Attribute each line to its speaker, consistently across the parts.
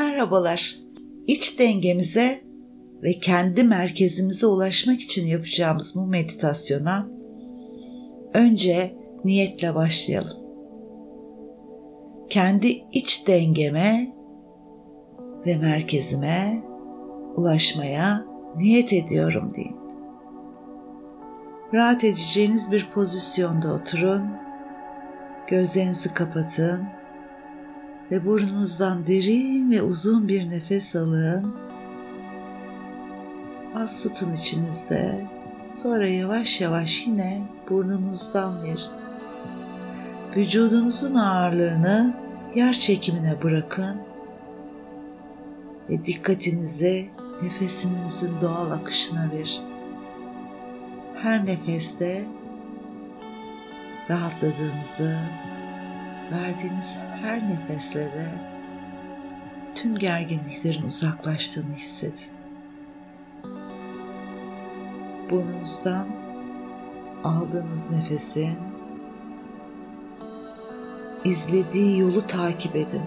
Speaker 1: Merhabalar. İç dengemize ve kendi merkezimize ulaşmak için yapacağımız bu meditasyona önce niyetle başlayalım. Kendi iç dengeme ve merkezime ulaşmaya niyet ediyorum deyin. Rahat edeceğiniz bir pozisyonda oturun. Gözlerinizi kapatın ve burnunuzdan derin ve uzun bir nefes alın. Az tutun içinizde. Sonra yavaş yavaş yine burnunuzdan verin. Vücudunuzun ağırlığını yer çekimine bırakın ve dikkatinizi nefesinizin doğal akışına verin. Her nefeste rahatladığınızı, verdiğiniz her nefesle de tüm gerginliklerin uzaklaştığını hissedin. Burnunuzdan aldığınız nefesin izlediği yolu takip edin.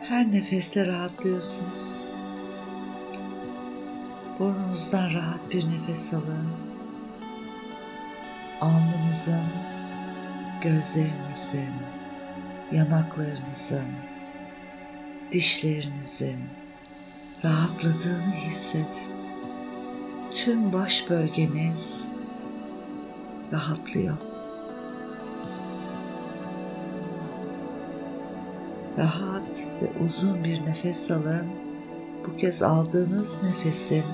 Speaker 1: Her nefesle rahatlıyorsunuz. Burnunuzdan rahat bir nefes alın. Alnınızın, gözlerinizin, yanaklarınızın, dişlerinizin rahatladığını hissedin. Tüm baş bölgeniz rahatlıyor. Rahat ve uzun bir nefes alın. Bu kez aldığınız nefesin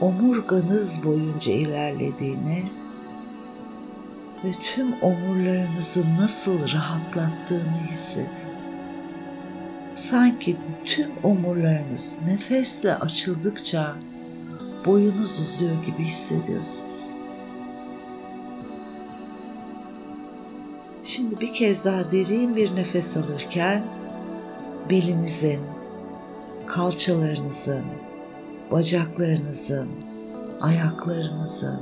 Speaker 1: omurganız boyunca ilerlediğini ve tüm omurlarınızı nasıl rahatlattığını hissedin. Sanki tüm omurlarınız nefesle açıldıkça boyunuz uzuyor gibi hissediyorsunuz. Şimdi bir kez daha derin bir nefes alırken belinizin, kalçalarınızın, bacaklarınızın, ayaklarınızın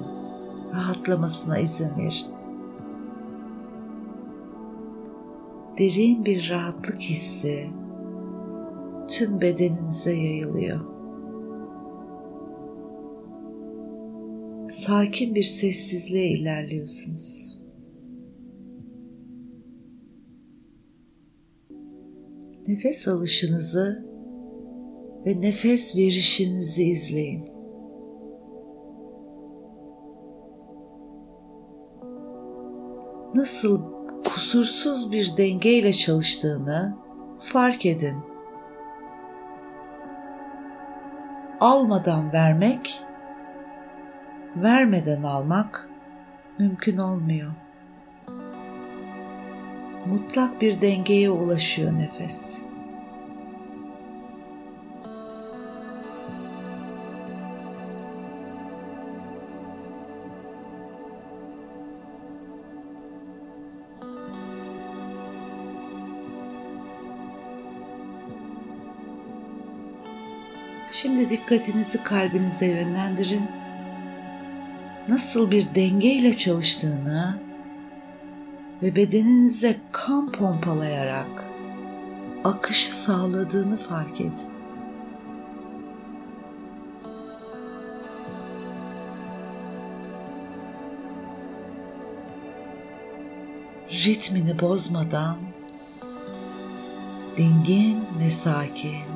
Speaker 1: rahatlamasına izin verin. Derin bir rahatlık hissi tüm bedeninize yayılıyor. Sakin bir sessizliğe ilerliyorsunuz. Nefes alışınızı ve nefes verişinizi izleyin. Nasıl kusursuz bir dengeyle çalıştığını fark edin. Almadan vermek, vermeden almak mümkün olmuyor. Mutlak bir dengeye ulaşıyor nefes. Şimdi dikkatinizi kalbinize yönlendirin. Nasıl bir dengeyle çalıştığını ve bedeninize kan pompalayarak akışı sağladığını fark edin. Ritmini bozmadan dingin ve sakin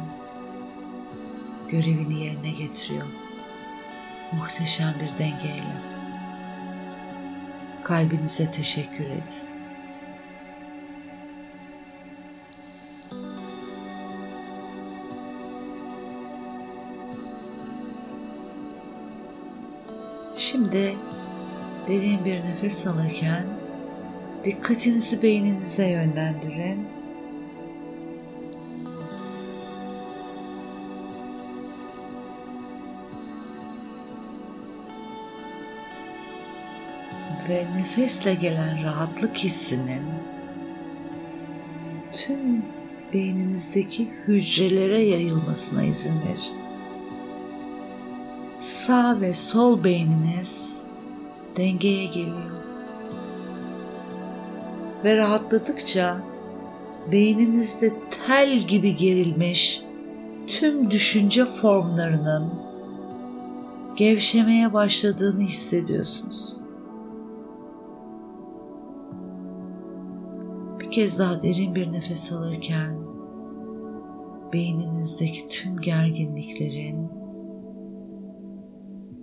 Speaker 1: görevini yerine getiriyor. Muhteşem bir dengeyle. Kalbinize teşekkür et. Şimdi derin bir nefes alırken dikkatinizi beyninize yönlendirin ve nefesle gelen rahatlık hissinin tüm beyninizdeki hücrelere yayılmasına izin verin. Sağ ve sol beyniniz dengeye geliyor. ve rahatladıkça beyninizde tel gibi gerilmiş tüm düşünce formlarının gevşemeye başladığını hissediyorsunuz. Kez daha derin bir nefes alırken beyninizdeki tüm gerginliklerin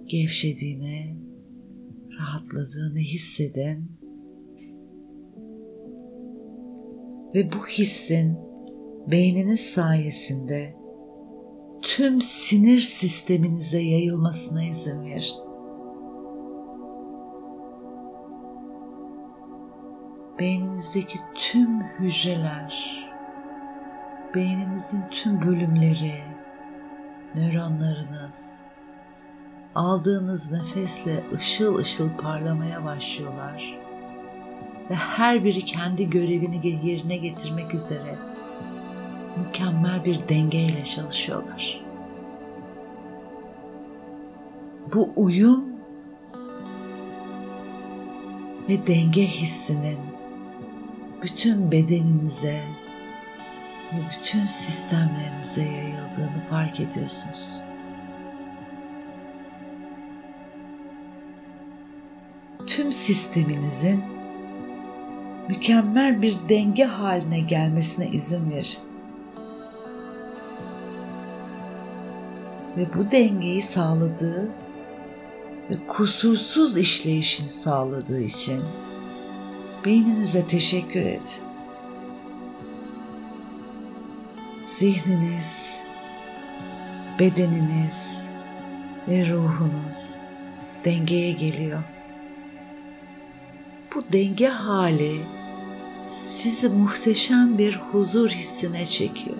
Speaker 1: gevşediğini, rahatladığını hissedin ve bu hissin beyniniz sayesinde tüm sinir sisteminize yayılmasına izin verin. Beyninizdeki tüm hücreler, beyninizin tüm bölümleri, nöronlarınız aldığınız nefesle ışıl ışıl parlamaya başlıyorlar ve her biri kendi görevini yerine getirmek üzere mükemmel bir dengeyle çalışıyorlar. Bu uyum ve denge hissinin bütün bedeninize ve bütün sistemlerinize yayıldığını fark ediyorsunuz. Tüm sisteminizin mükemmel bir denge haline gelmesine izin verin. Ve bu dengeyi sağladığı ve kusursuz işleyişini sağladığı için beyninize teşekkür edin. Zihniniz, bedeniniz ve ruhunuz dengeye geliyor. Bu denge hali sizi muhteşem bir huzur hissine çekiyor.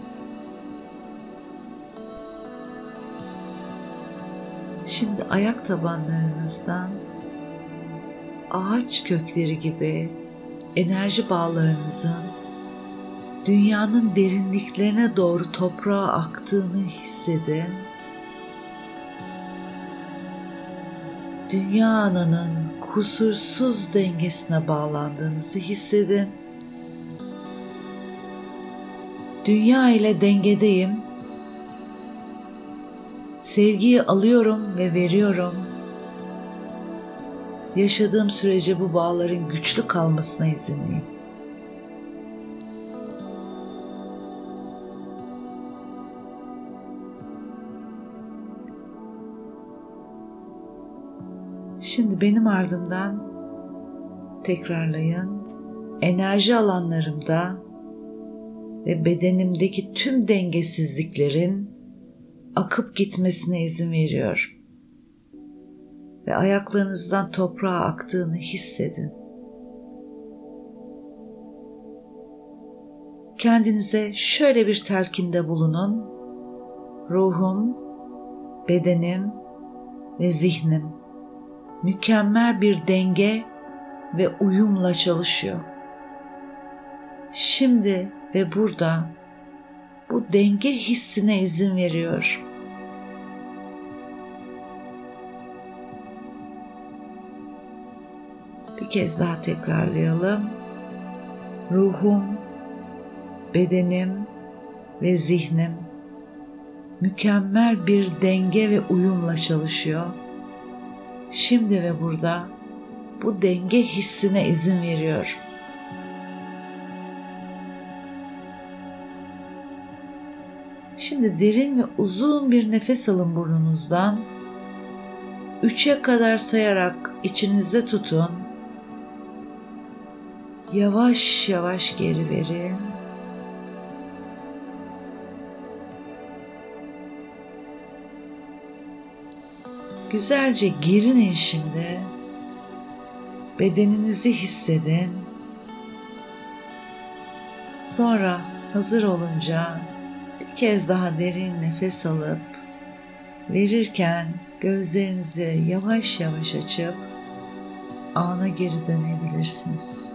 Speaker 1: Şimdi ayak tabanlarınızdan ağaç kökleri gibi enerji bağlarınızın dünyanın derinliklerine doğru toprağa aktığını hissedin. Dünya ananın kusursuz dengesine bağlandığınızı hissedin. Dünya ile dengedeyim. Sevgiyi alıyorum ve veriyorum. Yaşadığım sürece bu bağların güçlü kalmasına izinliyim. Şimdi benim ardımdan tekrarlayın. Enerji alanlarımda ve bedenimdeki tüm dengesizliklerin akıp gitmesine izin veriyorum. Ve ayaklarınızdan toprağa aktığını hissedin. Kendinize şöyle bir telkinde bulunun. Ruhum, bedenim ve zihnim mükemmel bir denge ve uyumla çalışıyor. Şimdi ve burada bu denge hissine izin veriyor. Bir kez daha tekrarlayalım. Ruhum, bedenim ve zihnim mükemmel bir denge ve uyumla çalışıyor şimdi ve burada bu denge hissine izin veriyor. Şimdi derin ve uzun bir nefes alın burnunuzdan. Üçe kadar sayarak içinizde tutun. Yavaş yavaş geri verin. Güzelce gerinin şimdi. Bedeninizi hissedin. Sonra hazır olunca bir kez daha derin nefes alıp verirken gözlerinizi yavaş yavaş açıp ana geri dönebilirsiniz.